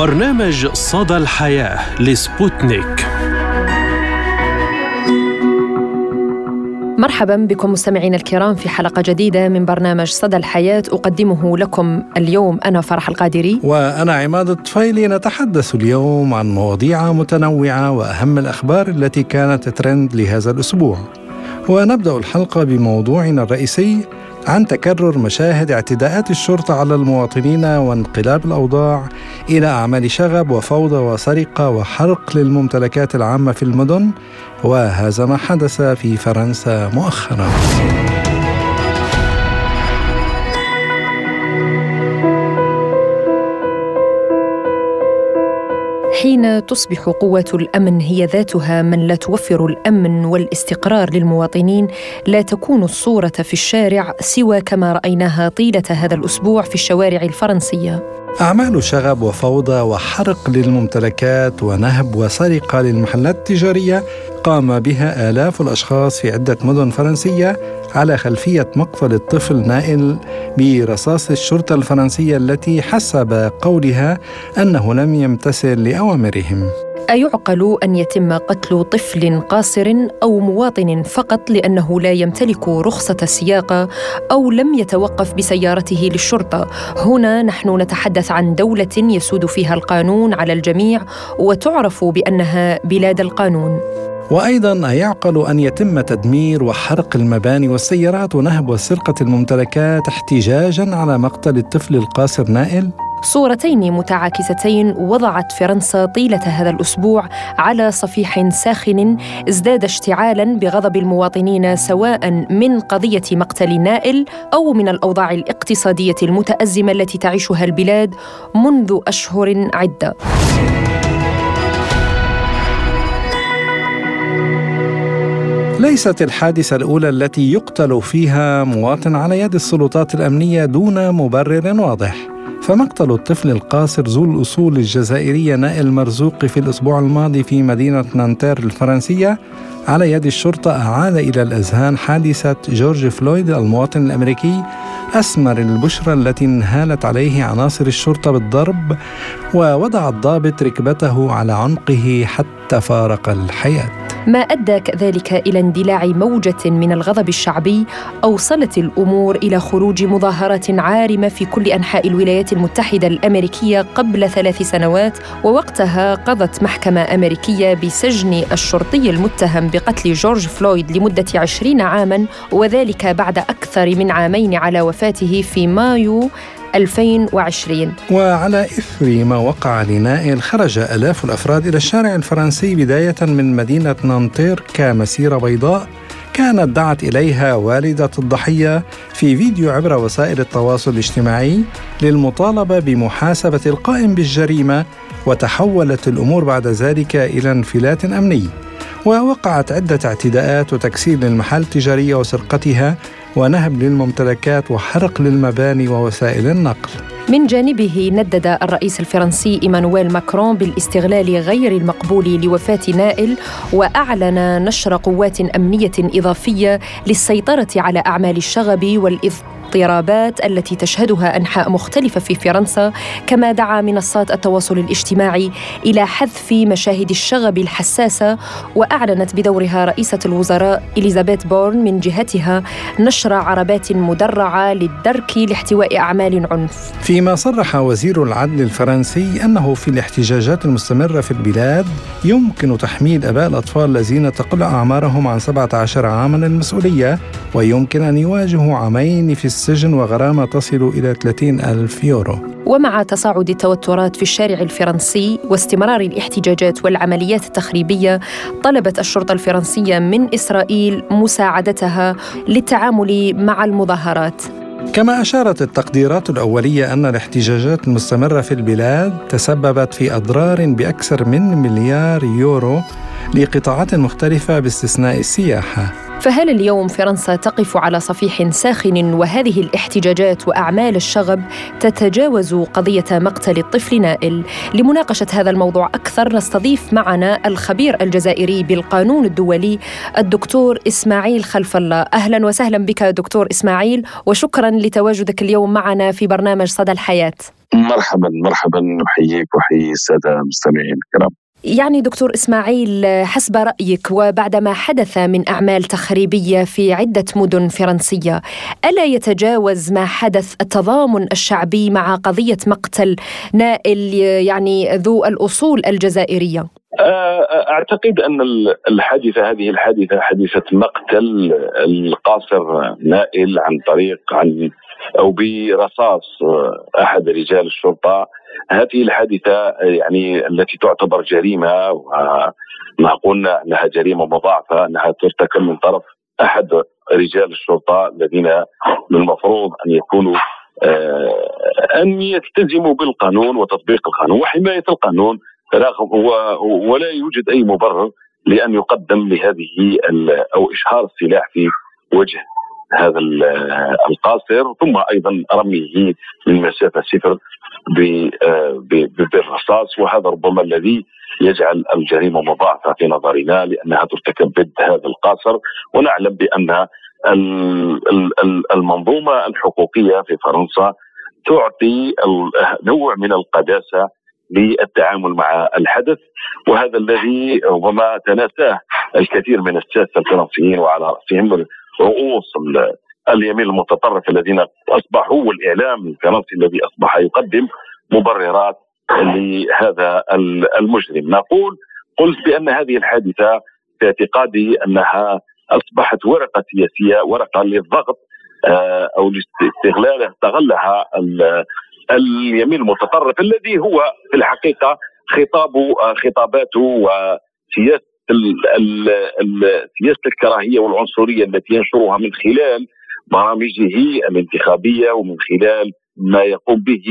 برنامج صدى الحياة لسبوتنيك. مرحبا بكم مستمعينا الكرام في حلقة جديدة من برنامج صدى الحياة. أقدمه لكم اليوم أنا فرح القادري. وأنا عماد الطفيلي. نتحدث اليوم عن مواضيع متنوعة وأهم الأخبار التي كانت ترند لهذا الأسبوع. ونبدأ الحلقة بموضوعنا الرئيسي عن تكرر مشاهد اعتداءات الشرطة على المواطنين وانقلاب الأوضاع إلى أعمال شغب وفوضى وسرقة وحرق للممتلكات العامة في المدن وهذا ما حدث في فرنسا مؤخراً. حين تصبح قوة الأمن هي ذاتها من لا توفر الأمن والاستقرار للمواطنين لا تكون الصورة في الشارع سوى كما رأيناها طيلة هذا الأسبوع في الشوارع الفرنسية. أعمال شغب وفوضى وحرق للممتلكات ونهب وسرقة للمحلات التجارية قام بها آلاف الأشخاص في عدة مدن فرنسية على خلفية مقتل الطفل نائل برصاص الشرطة الفرنسية التي حسب قولها أنه لم يمتثل لأوامرهم أيعقل أن يتم قتل طفل قاصر أو مواطن فقط لأنه لا يمتلك رخصة سياقة أو لم يتوقف بسيارته للشرطة؟ هنا نحن نتحدث عن دولة يسود فيها القانون على الجميع وتعرف بأنها بلاد القانون. وأيضا ايعقل أن يتم تدمير وحرق المباني والسيارات ونهب وسرقة الممتلكات احتجاجا على مقتل الطفل القاصر نائل. صورتين متعاكستين وضعت فرنسا طيلة هذا الأسبوع على صفيح ساخن ازداد اشتعالا بغضب المواطنين سواء من قضية مقتل نائل أو من الأوضاع الاقتصادية المتأزمة التي تعيشها البلاد منذ أشهر عدة. ليست الحادثة الأولى التي يقتل فيها مواطن على يد السلطات الأمنية دون مبرر واضح. فمقتل الطفل القاصر ذو الأصول الجزائرية نائل مرزوقي في الأسبوع الماضي في مدينة نانتير الفرنسية على يد الشرطة أعاد إلى الأذهان حادثة جورج فلويد المواطن الأمريكي أسمر البشرى التي انهالت عليه عناصر الشرطة بالضرب ووضع الضابط ركبته على عنقه حتى فارق الحياة. ما أدى كذلك إلى اندلاع موجة من الغضب الشعبي أوصلت الأمور إلى خروج مظاهرات عارمة في كل أنحاء الولايات المتحدة الأمريكية قبل ثلاث سنوات ووقتها قضت محكمة أمريكية بسجن الشرطي المتهم بقتل جورج فلويد لمدة عشرين عاما وذلك بعد أكثر من عامين على وفاته في مايو 2020 وعلى إثر ما وقع لنائل خرج آلاف الأفراد إلى الشارع الفرنسي بداية من مدينة نانتير كمسيرة بيضاء كانت دعت إليها والدة الضحية في فيديو عبر وسائل التواصل الاجتماعي للمطالبة بمحاسبة القائم بالجريمة وتحولت الأمور بعد ذلك إلى انفلات أمني. ووقعت عدة اعتداءات وتكسير للمحال التجارية وسرقتها ونهب للممتلكات وحرق للمباني ووسائل النقل. من جانبه ندد الرئيس الفرنسي إيمانويل ماكرون بالاستغلال غير المقبول لوفاة نائل وأعلن نشر قوات أمنية إضافية للسيطرة على أعمال الشغب والاضطراب الاضطرابات التي تشهدها أنحاء مختلفة في فرنسا كما دعا منصات التواصل الاجتماعي إلى حذف مشاهد الشغب الحساسة وأعلنت بدورها رئيسة الوزراء إليزابيث بورن من جهتها نشر عربات مدرعة للدرك لاحتواء أعمال عنف. فيما صرح وزير العدل الفرنسي أنه في الاحتجاجات المستمرة في البلاد يمكن تحميل أباء الأطفال الذين تقل أعمارهم عن 17 عاما المسؤولية ويمكن أن يواجهوا عامين في السجن وغرامة تصل إلى 30 ألف يورو. ومع تصاعد التوترات في الشارع الفرنسي واستمرار الاحتجاجات والعمليات التخريبية طلبت الشرطة الفرنسية من إسرائيل مساعدتها للتعامل مع المظاهرات. كما أشارت التقديرات الأولية أن الاحتجاجات المستمرة في البلاد تسببت في أضرار بأكثر من مليار يورو لقطاعات مختلفة باستثناء السياحة. فهل اليوم فرنسا تقف على صفيح ساخن وهذه الاحتجاجات وأعمال الشغب تتجاوز قضية مقتل الطفل نائل؟ لمناقشة هذا الموضوع أكثر نستضيف معنا الخبير الجزائري بالقانون الدولي الدكتور إسماعيل خلف الله، أهلا وسهلا بك دكتور إسماعيل وشكرا لتواجدك اليوم معنا في برنامج صدى الحياة. مرحبا مرحبا احييك واحيي السادة المستمعين الكرام. يعني دكتور إسماعيل حسب رأيك وبعدما حدث من أعمال تخريبية في عدة مدن فرنسية ألا يتجاوز ما حدث التضامن الشعبي مع قضية مقتل نائل يعني ذو الأصول الجزائرية؟ أعتقد أن الحادثة هذه الحادثة حادثة مقتل القاصر نائل عن طريق عن أو برصاص أحد رجال الشرطة هذه الحادثة يعني التي تعتبر جريمة وما قلنا أنها جريمة مضاعفة أنها ترتكب من طرف أحد رجال الشرطة الذين من المفروض أن يكونوا آه، أن يلتزموا بالقانون وتطبيق القانون. وحماية القانون رغم ولا يوجد أي مبرر لأن يقدم لهذه أو إشهار السلاح في وجه هذا القاصر ثم أيضا رميه من مسافة صفر بالرصاص وهذا ربما الذي يجعل الجريمة مضاعفة في نظرنا لأنها ترتكب ضد هذا القاصر ونعلم بأن المنظومة الحقوقية في فرنسا تعطي نوع من القداسة للتعامل مع الحدث وهذا الذي ربما تناساه الكثير من الساسه الفرنسيين وعلى رأسهم رؤوس اليمين المتطرف الذين أصبحوا والإعلام الفرنسي الذي أصبح يقدم مبررات لهذا المجرم. نقول قلت بأن هذه الحادثة في اعتقادي أنها أصبحت ورقة سياسية ورقة للضغط آه، أو لاستغلال استغلها اليمين المتطرف الذي هو في الحقيقة خطابه خطاباته وسياسه سياسه الكراهية والعنصرية التي ينشرها من خلال برامجه الانتخابية ومن خلال ما يقوم به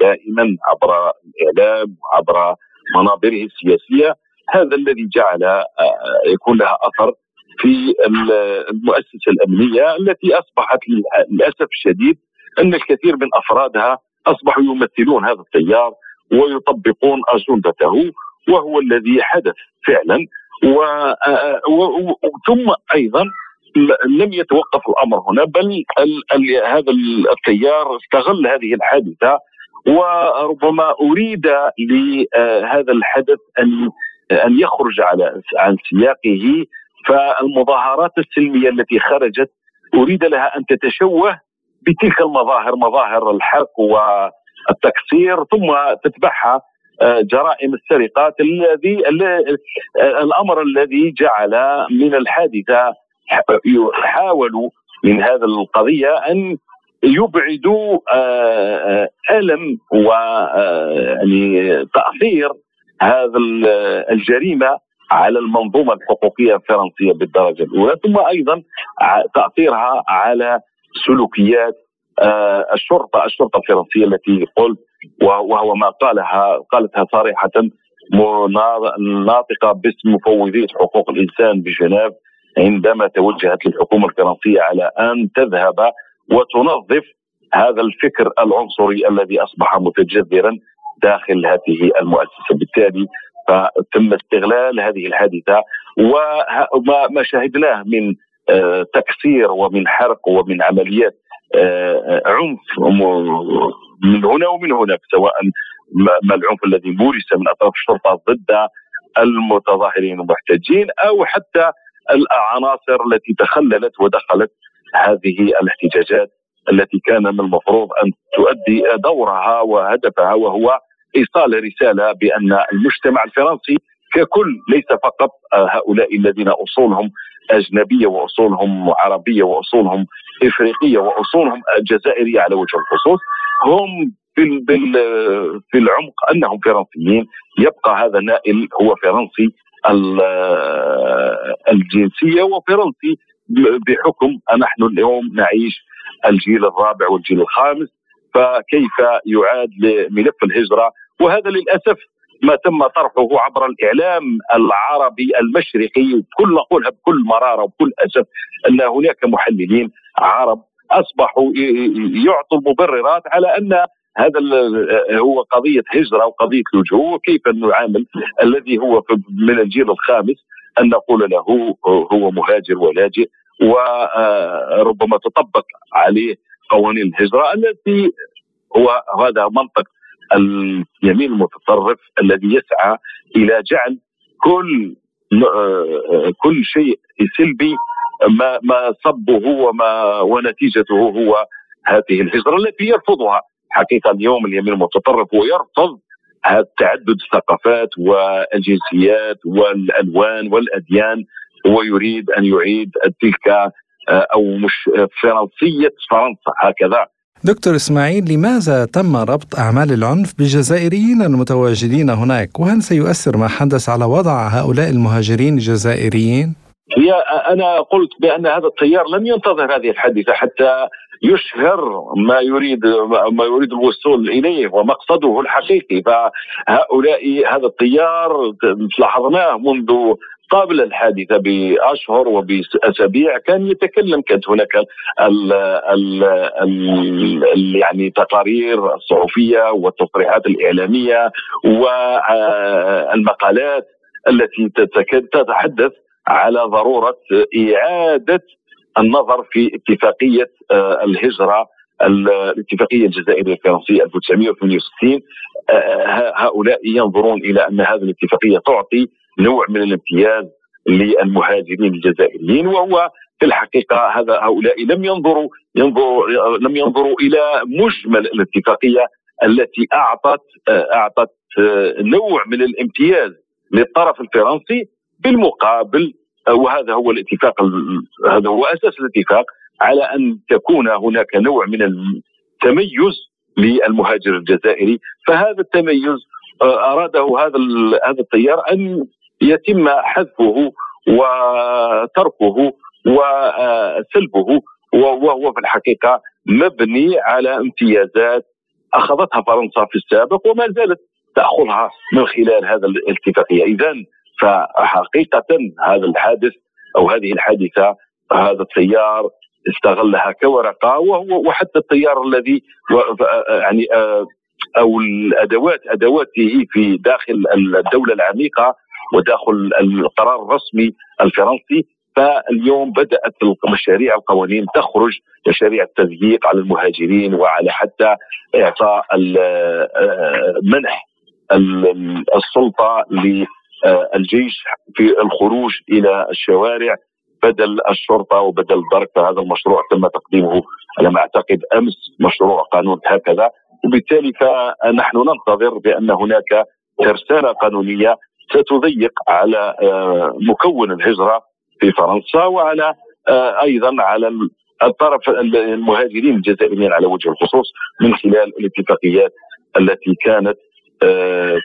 دائما عبر الإعلام وعبر منابره السياسية هذا الذي جعل آه، يكون لها أثر في المؤسسة الأمنية التي أصبحت للأسف الشديد أن الكثير من أفرادها أصبحوا يمثلون هذا التيار ويطبقون أجندته وهو الذي حدث فعلا و... ثم أيضا لم يتوقف الأمر هنا بل ال... ال... هذا التيار استغل هذه الحادثة وربما أريد لهذا الحدث أن أن يخرج على عن سياقه فالمظاهرات السلمية التي خرجت أريد لها أن تتشوه بتلك المظاهر مظاهر الحرق والتكسير ثم تتبعها آه، جرائم السرقات الذي الأمر الذي جعل من الحادثة حاولوا من هذا القضية أن يبعدوا آه، آه، ألم و يعني تاثير هذا الجريمة على المنظومة الحقوقية الفرنسية بالدرجة الأولى ثم أيضا تاثيرها على سلوكيات الشرطة الشرطة الفرنسية التي قلت وهو ما قالها قالتها صريحة ناطقه باسم مفوضيه حقوق الإنسان بجنيف عندما توجهت للحكومة الفرنسية على أن تذهب وتنظف هذا الفكر العنصري الذي أصبح متجذرا داخل هذه المؤسسة. بالتالي فتم استغلال هذه الحادثة وما شاهدناه من آه، تكسير ومن حرق ومن عمليات آه، عنف من هنا ومن هناك سواء ما العنف الذي مورس من أطراف الشرطة ضد المتظاهرين المحتجين أو حتى العناصر التي تخللت ودخلت هذه الاحتجاجات التي كان من المفروض أن تؤدي دورها وهدفها وهو إيصال رسالة بأن المجتمع الفرنسي ككل ليس فقط هؤلاء الذين أصولهم أجنبية وأصولهم عربية وأصولهم إفريقية وأصولهم جزائريه على وجه الخصوص هم في في العمق أنهم فرنسيين. يبقى هذا نائل هو فرنسي الجنسية وفرنسي بحكم نحن اليوم نعيش الجيل الرابع والجيل الخامس فكيف يعاد لملف الهجرة؟ وهذا للأسف ما تم طرحه عبر الإعلام العربي المشرقي وكل نقولها بكل مرارة وبكل أسف أن هناك محللين عرب أصبحوا يعطوا المبررات على أن هذا هو قضية هجرة وقضيه لجوء وكيف نعامل الذي هو من الجيل الخامس أن نقول له هو مهاجر ولاجئ وربما تطبق عليه قوانين الهجرة التي هو هذا منطق اليمين المتطرف الذي يسعى إلى جعل كل كل شيء سلبي ما ما صبه وما ونتيجته هو هذه الهجرة التي يرفضها. حقيقة اليوم اليمين المتطرف هو يرفض تعدد الثقافات والجنسيات والألوان والأديان. هو يريد أن يعيد تلك آه، أو مش فرنسية فرنسا. هكذا. دكتور إسماعيل لماذا تم ربط أعمال العنف بالجزائريين المتواجدين هناك؟ وهل سيؤثر ما حدث على وضع هؤلاء المهاجرين الجزائريين؟ هي أنا قلت بأن هذا التيار لم ينتظر هذه الحادثة حتى يشهر ما يريد ما يريد الوصول إليه ومقصده الحقيقي. فهؤلاء هذا التيار لاحظناه منذ قبل الحادثة بأشهر وبأسابيع كان يتكلم كانت هناك ال ال ال يعني تقارير الصحفية والتصريحات الإعلامية والمقالات التي تتحدث على ضرورة إعادة النظر في اتفاقية آه، الهجرة الاتفاقية الجزائرية الفرنسية 1968 آه، هؤلاء ينظرون إلى أن هذه الاتفاقية تعطي نوع من الامتياز للمهاجرين الجزائريين وهو في الحقيقة هذا هؤلاء لم ينظروا ينظروا لم ينظروا إلى مجمل الاتفاقية التي أعطت أعطت نوع من الامتياز للطرف الفرنسي. بالمقابل وهذا هو الاتفاق هذا هو أساس الاتفاق على أن تكون هناك نوع من التميز للمهاجر الجزائري. فهذا التميز أراده هذا هذا التيار أن يتم حذفه وتركه وسلبه وهو في الحقيقة مبني على امتيازات أخذتها فرنسا في السابق وما زالت تأخذها من خلال هذا الاتفاقيه اذا فحقيقة هذا الحادث أو هذه الحادثة هذا التيار استغلها كورقة وهو وحتى التيار الذي يعني أو الادوات أدواته في داخل الدولة العميقة وداخل القرار الرسمي الفرنسي. فاليوم بدأت المشاريع القوانين تخرج مشاريع التضييق على المهاجرين وعلى حتى إعطاء منح السلطة للجيش في الخروج إلى الشوارع بدل الشرطة وبدل الدرك فهذا المشروع تم تقديمه على ما أعتقد أمس مشروع قانون هكذا. وبالتالي فنحن ننتظر بأن هناك ترسانة قانونية ستضيق على آه، مكون الهجرة في فرنسا وعلى آه، أيضا على الطرف المهاجرين الجزائريين على وجه الخصوص من خلال الاتفاقيات التي كانت آه،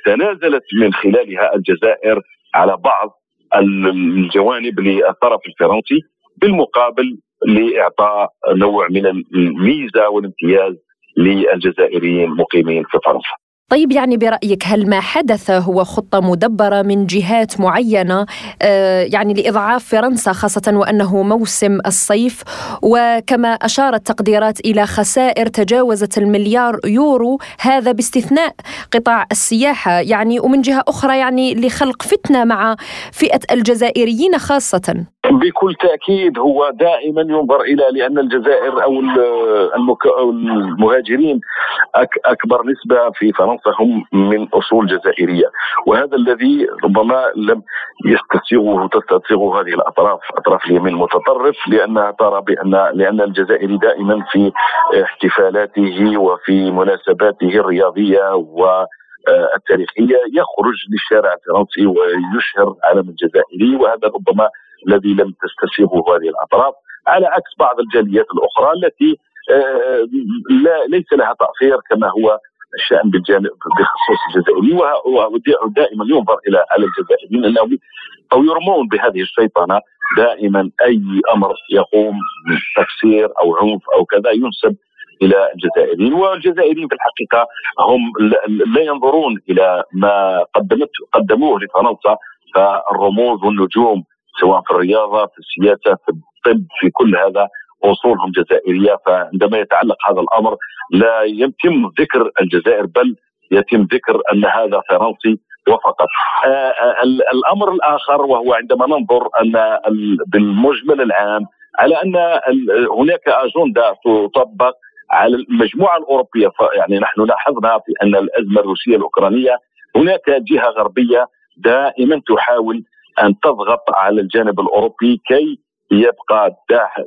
تنازلت من خلالها الجزائر على بعض الجوانب للطرف الفرنسي بالمقابل لإعطاء نوع من الميزة والامتياز للجزائريين المقيمين في فرنسا. طيب يعني برأيك هل ما حدث هو خطة مدبرة من جهات معينة آه، يعني لإضعاف فرنسا خاصة وأنه موسم الصيف؟ وكما أشارت تقديرات إلى خسائر تجاوزت المليار يورو هذا باستثناء قطاع السياحة. يعني ومن جهة أخرى يعني لخلق فتنة مع فئة الجزائريين خاصة. بكل تأكيد هو دائما ينظر إلى لأن الجزائر أو المهاجرين أكبر نسبة في فرنسا. هم من أصول جزائرية. وهذا الذي ربما لم يستسيغه تستسيغه هذه الأطراف أطراف اليمين المتطرف لأنها ترى بأن لأن الجزائري دائما في احتفالاته وفي مناسباته الرياضية و التاريخيه يخرج للشارع الفرنسي ويشهر علم الجزائري وهذا ربما الذي لم تستسيغه هذه الأطراف. على عكس بعض الجاليات الأخرى التي آه، لا ليس لها تأثير كما هو الشأن بالجانب بخصوص الجزائريين ودائما ينظر إلى على الجزائريين انهم أو يرمون بهذه الشيطنه دائما أي أمر يقوم تفسير أو عنف أو كذا ينسب إلى الجزائريين. والجزائريين في الحقيقة هم لا ينظرون إلى ما قدمت قدموه لفرنسا فالرموز والنجوم سواء في الرياضة في السياسة في الطب في كل هذا اصولهم جزائرية فعندما يتعلق هذا الأمر لا يتم ذكر الجزائر بل يتم ذكر أن هذا فرنسي وفقط. آه الأمر الآخر وهو عندما ننظر أن بالمجمل العام على أن هناك أجندة تطبق على المجموعة الأوروبية يعني نحن لاحظنا في أن الأزمة الروسية الأوكرانية هناك جهة غربية دائما تحاول أن تضغط على الجانب الأوروبي كي يبقى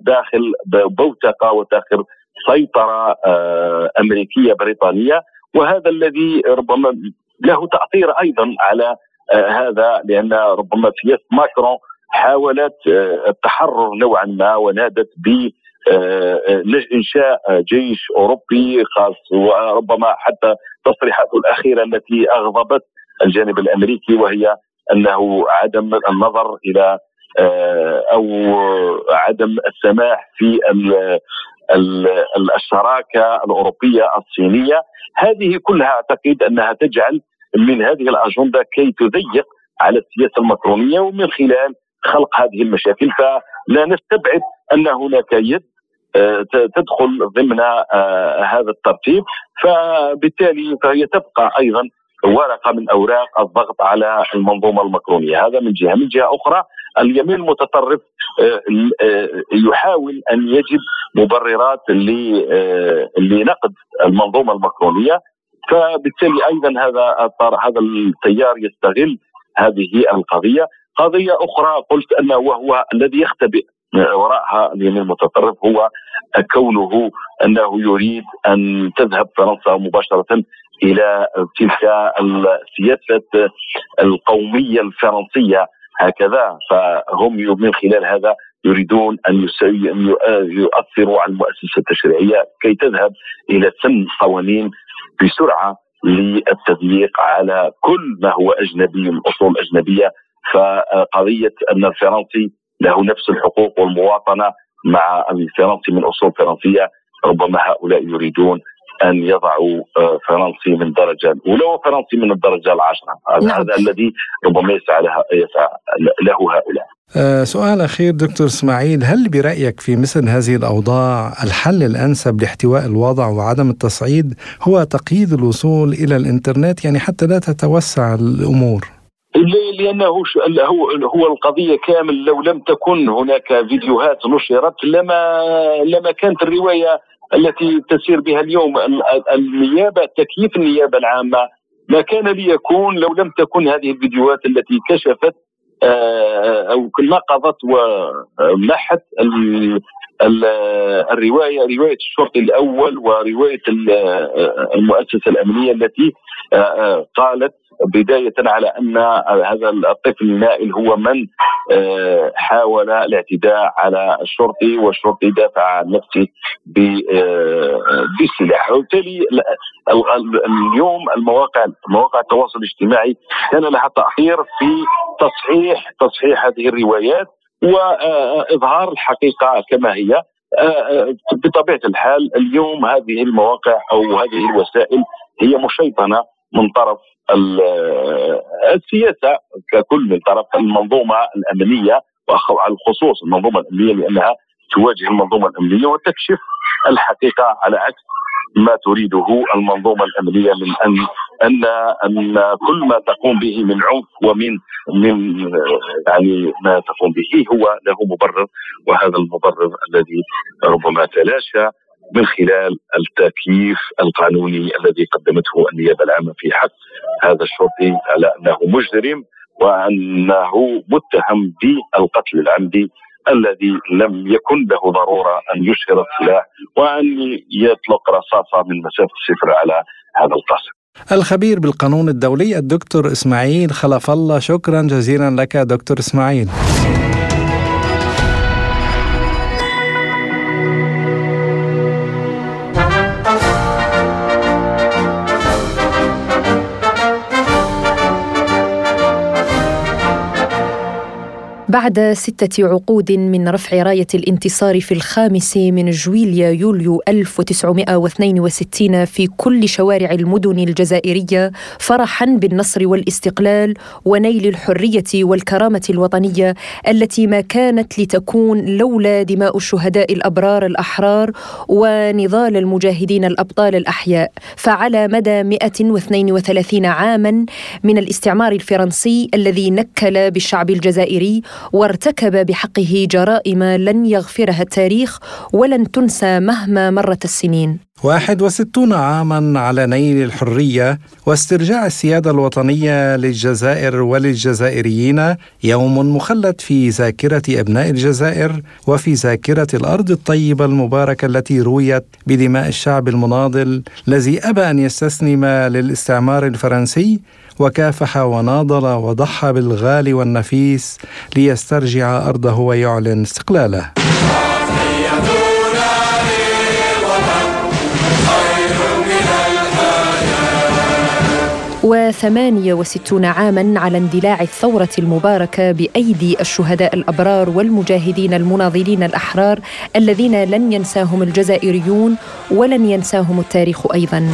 داخل بوتقة وداخل سيطرة آه، أمريكية بريطانية. وهذا الذي ربما له تأثير أيضا على آه، هذا لأن ربما سياسه ماكرون حاولت آه، التحرر نوعا ما ونادت ب إنشاء جيش أوروبي خاص وربما حتى تصريحاته الأخيرة التي أغضبت الجانب الأمريكي وهي أنه عدم النظر إلى أو عدم السماح في الشراكه الأوروبية الصينية. هذه كلها أعتقد أنها تجعل من هذه الأجندة كي تضيق على السياسة المكرونية ومن خلال خلق هذه المشاكل. فلا نستبعد أن هناك يد آه، تدخل ضمن آه، هذا الترتيب. فبالتالي فهي تبقى أيضا ورقة من أوراق الضغط على المنظومة المكرونية. هذا من جهة. من جهة أخرى اليمين المتطرف آه، آه، يحاول أن يجد مبررات لنقد المنظومة المكرونيه فبالتالي أيضا هذا هذا التيار يستغل هذه القضية. قضية أخرى قلت أنه وهو الذي يختبئ وراءها اليمين المتطرف هو كونه أنه يريد أن تذهب فرنسا مباشرة إلى تلك السياسة القومية الفرنسية. هكذا فهم من خلال هذا يريدون أن يؤثروا على المؤسسة التشريعية كي تذهب إلى سن قوانين بسرعة للتضييق على كل ما هو أجنبي من أصول أجنبية. فقضية أن الفرنسي له نفس الحقوق والمواطنة مع الفرنسي من أصول فرنسية ربما هؤلاء يريدون أن يضعوا آه، فرنسي من الدرجة الأولى وفرنسي من الدرجة العاشرة. نعم. هذا الذي ربما يسعى, له, يسعى له هؤلاء. أه سؤال أخير دكتور إسماعيل هل برأيك في مثل هذه الأوضاع الحل الأنسب لاحتواء الوضع وعدم التصعيد هو تقييد الوصول إلى الإنترنت؟ يعني حتى لا تتوسع الأمور. لأنه هو هو القضية كامل لو لم تكن هناك فيديوهات نشرت لما لما كانت الرواية التي تسير بها اليوم النيابة تكييف النيابة العامة. ما كان ليكون لو لم تكن هذه الفيديوهات التي كشفت آه، أو نقضت ومحت الرواية رواية الشرطي الأول ورواية المؤسسة الأمنية التي آه، قالت بداية على أن هذا الطفل النائل هو من آه، حاول الاعتداء على الشرطي والشرطي دافع عن نفسه آه، بسلاح وبالتالي اليوم المواقع مواقع التواصل الاجتماعي كان لها تأثير في تصحيح تصحيح هذه الروايات واظهار الحقيقة كما هي. بطبيعة الحال اليوم هذه المواقع أو هذه الوسائل هي مشيطنة من طرف السياسة ككل من طرف المنظومة الأمنية وعلى الخصوص المنظومة الأمنية لأنها تواجه المنظومة الأمنية وتكشف الحقيقة على عكس ما تريده المنظومة الأمنية من ان ان أن كل ما تقوم به من عنف ومن من يعني ما تقوم به هو له مبرر وهذا المبرر الذي ربما تلاشى من خلال التكييف القانوني الذي قدمته النيابة العامة في حق هذا الشرطي على أنه مجرم وأنه متهم بالقتل العمدي الذي لم يكن له ضرورة أن يشهر السلاح وأن يطلق رصاصة من مسافة صفر على هذا القصر. الخبير بالقانون الدولي الدكتور إسماعيل خلف الله شكرا جزيلا لك دكتور إسماعيل. بعد ستة عقود من رفع راية الانتصار في الخامس من جويليا يوليو 1962 في كل شوارع المدن الجزائرية فرحا بالنصر والاستقلال ونيل الحرية والكرامة الوطنية التي ما كانت لتكون لولا دماء الشهداء الأبرار الأحرار ونضال المجاهدين الأبطال الأحياء. فعلى مدى 132 عاما من الاستعمار الفرنسي الذي نكل بالشعب الجزائري وارتكب بحقه جرائم لن يغفرها التاريخ ولن تنسى مهما مرت السنين. 61 عاما على نيل الحرية واسترجاع السيادة الوطنية للجزائر وللجزائريين يوم مخلد في ذاكرة أبناء الجزائر وفي ذاكرة الأرض الطيبة المباركة التي رويت بدماء الشعب المناضل الذي أبى أن يستسلم للاستعمار الفرنسي وكافح وناضل وضحى بالغالي والنفيس ليسترجع أرضه ويعلن استقلاله. وثمانية وستون عاما على اندلاع الثورة المباركة بأيدي الشهداء الأبرار والمجاهدين المناضلين الأحرار الذين لن ينساهم الجزائريون ولن ينساهم التاريخ أيضا.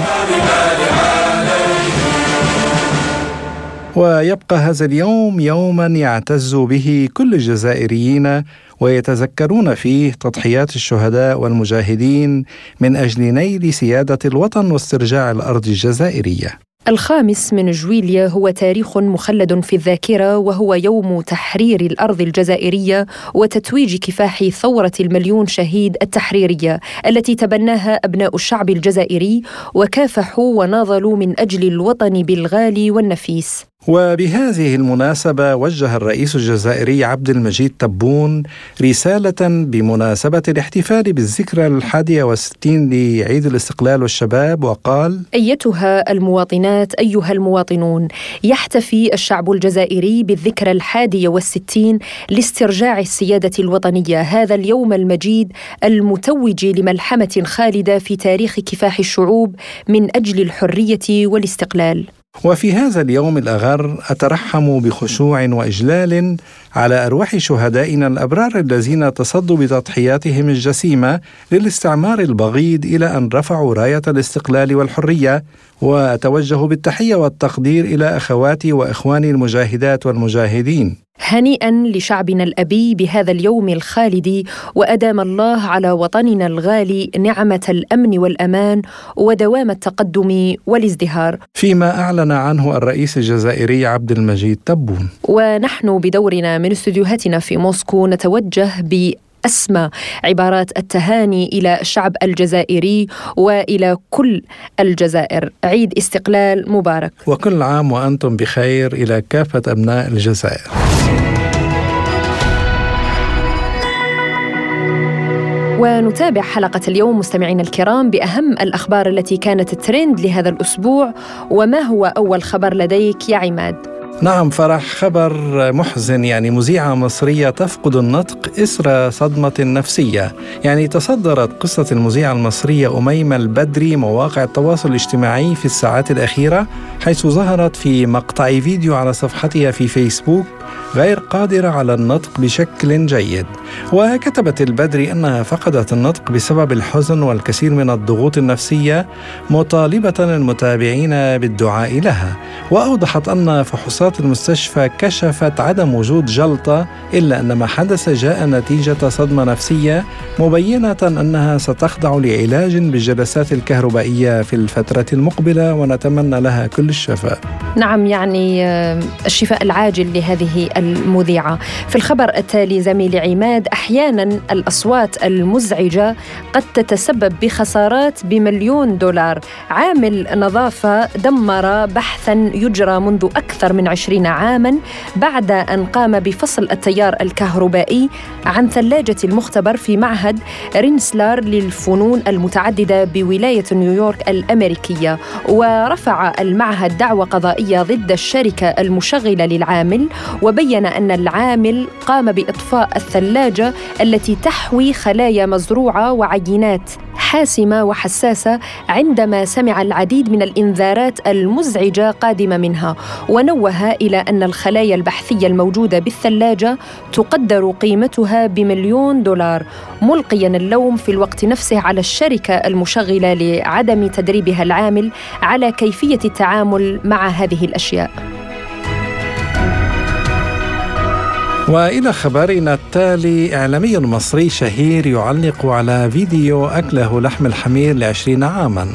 ويبقى هذا اليوم يوما يعتز به كل الجزائريين ويتذكرون فيه تضحيات الشهداء والمجاهدين من أجل نيل سيادة الوطن واسترجاع الأرض الجزائرية. الخامس من جويليا هو تاريخ مخلد في الذاكرة وهو يوم تحرير الأرض الجزائرية وتتويج كفاح ثورة المليون شهيد التحريرية التي تبناها أبناء الشعب الجزائري وكافحوا وناضلوا من أجل الوطن بالغالي والنفيس. وبهذه المناسبة وجه الرئيس الجزائري عبد المجيد تبون رسالة بمناسبة الاحتفال بالذكرى الحادية والستين لعيد الاستقلال والشباب وقال أيتها المواطنات أيها المواطنون يحتفي الشعب الجزائري بالذكرى الحادية والستين لاسترجاع السيادة الوطنية هذا اليوم المجيد المتوج لملحمة خالدة في تاريخ كفاح الشعوب من أجل الحرية والاستقلال. وفي هذا اليوم الأغر أترحم بخشوع وإجلال على أرواح شهدائنا الأبرار الذين تصدوا بتضحياتهم الجسيمة للاستعمار البغيض إلى أن رفعوا راية الاستقلال والحرية وأتوجه بالتحية والتقدير إلى أخواتي وإخواني المجاهدات والمجاهدين هنيئا لشعبنا الأبي بهذا اليوم الخالد وأدام الله على وطننا الغالي نعمة الأمن والأمان ودوام التقدم والازدهار. فيما أعلن عنه الرئيس الجزائري عبد المجيد تبون. ونحن بدورنا من استديوهاتنا في موسكو نتوجه ب اسمى عبارات التهاني إلى الشعب الجزائري وإلى كل الجزائر. عيد استقلال مبارك. وكل عام وأنتم بخير إلى كافة أبناء الجزائر. ونتابع حلقة اليوم مستمعينا الكرام بأهم الأخبار التي كانت ترند لهذا الأسبوع وما هو أول خبر لديك يا عماد؟ نعم فرح خبر محزن يعني مذيعة مصرية تفقد النطق إثر صدمة نفسية. يعني تصدرت قصة المذيعة المصرية أميمة البدري مواقع التواصل الاجتماعي في الساعات الأخيرة حيث ظهرت في مقطع فيديو على صفحتها في فيسبوك غير قادرة على النطق بشكل جيد. وكتبت البدري أنها فقدت النطق بسبب الحزن والكثير من الضغوط النفسية مطالبة المتابعين بالدعاء لها. وأوضحت أن فحوصات المستشفى كشفت عدم وجود جلطة إلا أن ما حدث جاء نتيجة صدمة نفسية مبينة أنها ستخضع لعلاج بالجلسات الكهربائية في الفترة المقبلة ونتمنى لها كل الشفاء. نعم يعني آه، الشفاء العاجل لهذه المذيعة. في الخبر التالي زميلي عماد أحيانا الأصوات المزعجة قد تتسبب بخسارات بمليون دولار. عامل نظافة دمر بحثا يجرى منذ أكثر من عشرين عاما بعد أن قام بفصل التيار الكهربائي عن ثلاجة المختبر في معهد رينسلار للفنون المتعددة بولاية نيويورك الأمريكية. ورفع المعهد دعوى قضائية ضد الشركة المشغلة للعامل وبين أن العامل قام بإطفاء الثلاجة التي تحوي خلايا مزروعة وعينات حاسمة وحساسة عندما سمع العديد من الإنذارات المزعجة قادمة منها ونوه إلى أن الخلايا البحثية الموجودة بالثلاجة تقدر قيمتها بمليون دولار ملقيا اللوم في الوقت نفسه على الشركة المشغلة لعدم تدريبها العامل على كيفية التعامل مع هذه الأشياء. وإلى خبرنا التالي إعلامي مصري شهير يعلق على فيديو أكله لحم الحمير لعشرين عاما.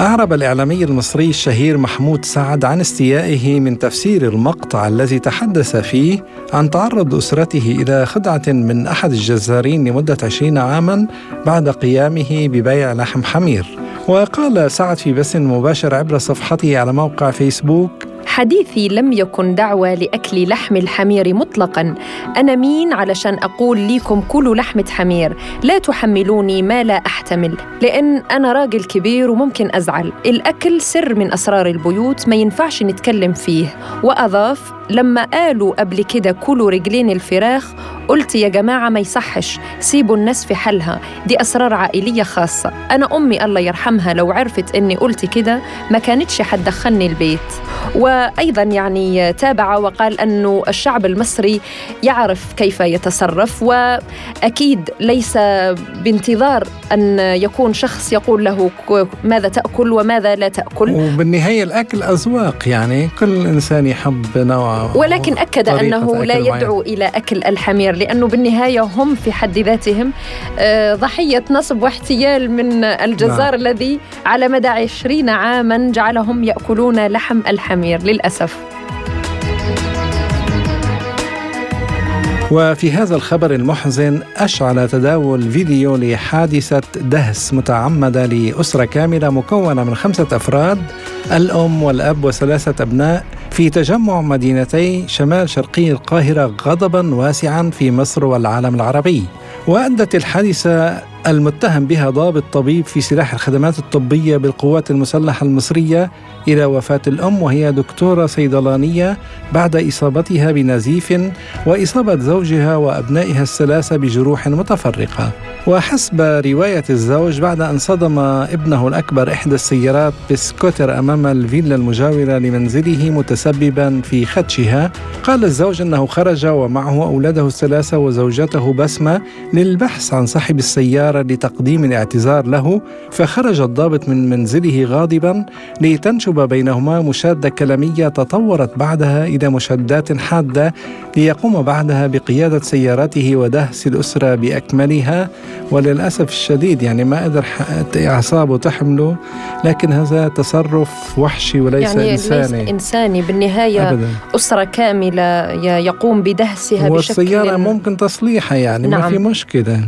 أعرب الإعلامي المصري الشهير محمود سعد عن استيائه من تفسير المقطع الذي تحدث فيه عن تعرض أسرته إلى خدعة من أحد الجزارين لمدة عشرين عاما بعد قيامه ببيع لحم حمير. وقال سعد في بث مباشر عبر صفحته على موقع فيسبوك حديثي لم يكن دعوة لأكل لحم الحمير مطلقا. أنا مين علشان أقول ليكم كلوا لحمة حمير؟ لا تحملوني ما لا أحتمل لأن أنا راجل كبير وممكن أزعل. الأكل سر من أسرار البيوت ما ينفعش نتكلم فيه. وأضاف لما قالوا قبل كده كلوا رجلين الفراخ قلت يا جماعة ما يصحش سيبوا الناس في حالها دي أسرار عائلية خاصة. أنا أمي الله يرحمها لو عرفت إني قلت كده ما كانتش حتدخلني البيت. وأيضا يعني تابع وقال أنه الشعب المصري يعرف كيف يتصرف وأكيد ليس بانتظار أن يكون شخص يقول له ماذا تأكل وماذا لا تأكل. وبالنهاية الأكل أذواق يعني كل إنسان يحب نوع ولكن أكد أنه لا يدعو معين. إلى أكل الحمير لأنه بالنهاية هم في حد ذاتهم آه، ضحية نصب واحتيال من الجزار نعم. الذي على مدى عشرين عاما جعلهم يأكلون لحم الحمير للأسف وفي هذا الخبر المحزن أشعل تداول فيديو لحادثة دهس متعمدة لأسرة كاملة مكونة من خمسة أفراد الأم والأب وثلاثة أبناء في تجمع مدينتي شمال شرقي القاهرة غضبا واسعا في مصر والعالم العربي وأدت الحادثة المتهم بها ضابط طبيب في سلاح الخدمات الطبية بالقوات المسلحة المصرية إلى وفاة الأم وهي دكتورة صيدلانية بعد إصابتها بنزيف وإصابة زوجها وأبنائها الثلاثة بجروح متفرقة. وحسب رواية الزوج بعد أن صدم ابنه الأكبر إحدى السيارات بسكوتر أمام الفيلا المجاورة لمنزله متسببا في خدشها قال الزوج أنه خرج ومعه أولاده الثلاثة وزوجته بسمة للبحث عن صاحب السيارة لتقديم الاعتذار له فخرج الضابط من منزله غاضبا لتنشب بينهما مشادة كلامية تطورت بعدها إلى مشادات حادة ليقوم بعدها بقيادة سيارته ودهس الأسرة بأكملها وللأسف الشديد يعني ما قدر أعصابه تحمله لكن هذا تصرف وحشي وليس يعني إنساني ليس إنساني بالنهاية أبداً. أسرة كاملة يقوم بدهسها بشكل والسيارة ممكن تصليحها يعني نعم. ما في مشكلة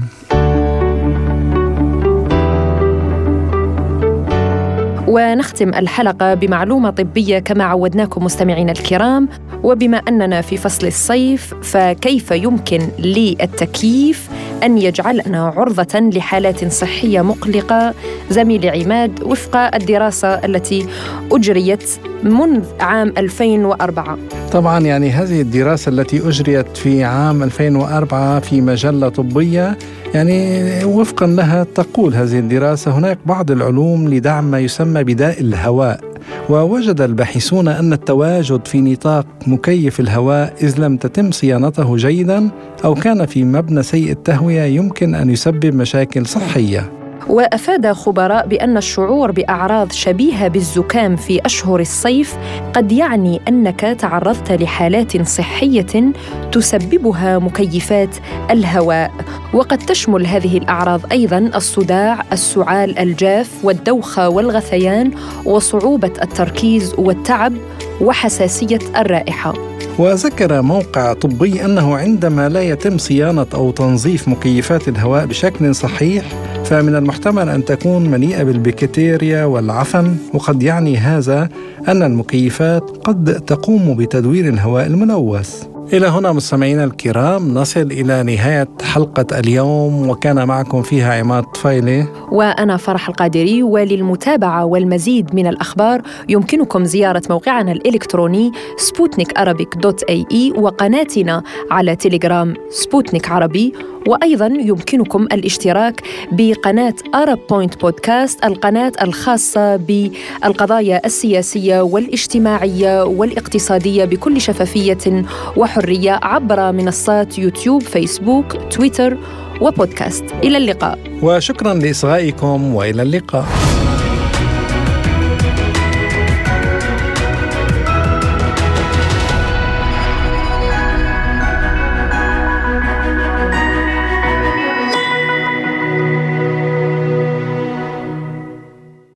ونختم الحلقة بمعلومة طبية كما عودناكم مستمعينا الكرام وبما أننا في فصل الصيف فكيف يمكن للتكييف أن يجعلنا عرضة لحالات صحية مقلقة؟ زميلي عماد وفق الدراسة التي أجريت منذ عام 2004 طبعا يعني هذه الدراسة التي أجريت في عام 2004 في مجلة طبية يعني وفقا لها تقول هذه الدراسة هناك بعض العلوم لدعم ما يسمى بداء الهواء ووجد الباحثون أن التواجد في نطاق مكيف الهواء إذ لم تتم صيانته جيدا أو كان في مبنى سيء التهوية يمكن أن يسبب مشاكل صحية. وأفاد خبراء بأن الشعور بأعراض شبيهة بالزكام في أشهر الصيف قد يعني أنك تعرضت لحالات صحية تسببها مكيفات الهواء. وقد تشمل هذه الأعراض أيضا الصداع السعال الجاف والدوخة والغثيان وصعوبة التركيز والتعب وحساسية الرائحة. وذكر موقع طبي أنه عندما لا يتم صيانة أو تنظيف مكيفات الهواء بشكل صحيح فمن المحتمل أن تكون مليئه بالبكتيريا والعفن وقد يعني هذا أن المكيفات قد تقوم بتدوير الهواء الملوث. إلى هنا مستمعينا الكرام نصل إلى نهاية حلقة اليوم وكان معكم فيها عماد طفيلي. وأنا فرح القادري وللمتابعة والمزيد من الأخبار يمكنكم زيارة موقعنا الإلكتروني سبوتنيك dot ae وقناتنا على تليجرام سبوتنيك عربي. وأيضا يمكنكم الاشتراك بقناة أرب بوينت بودكاست القناة الخاصة بالقضايا السياسية والاجتماعية والاقتصادية بكل شفافية وحرية. عبر منصات يوتيوب فيسبوك تويتر وبودكاست. إلى اللقاء. وشكرا لإصغائكم وإلى اللقاء.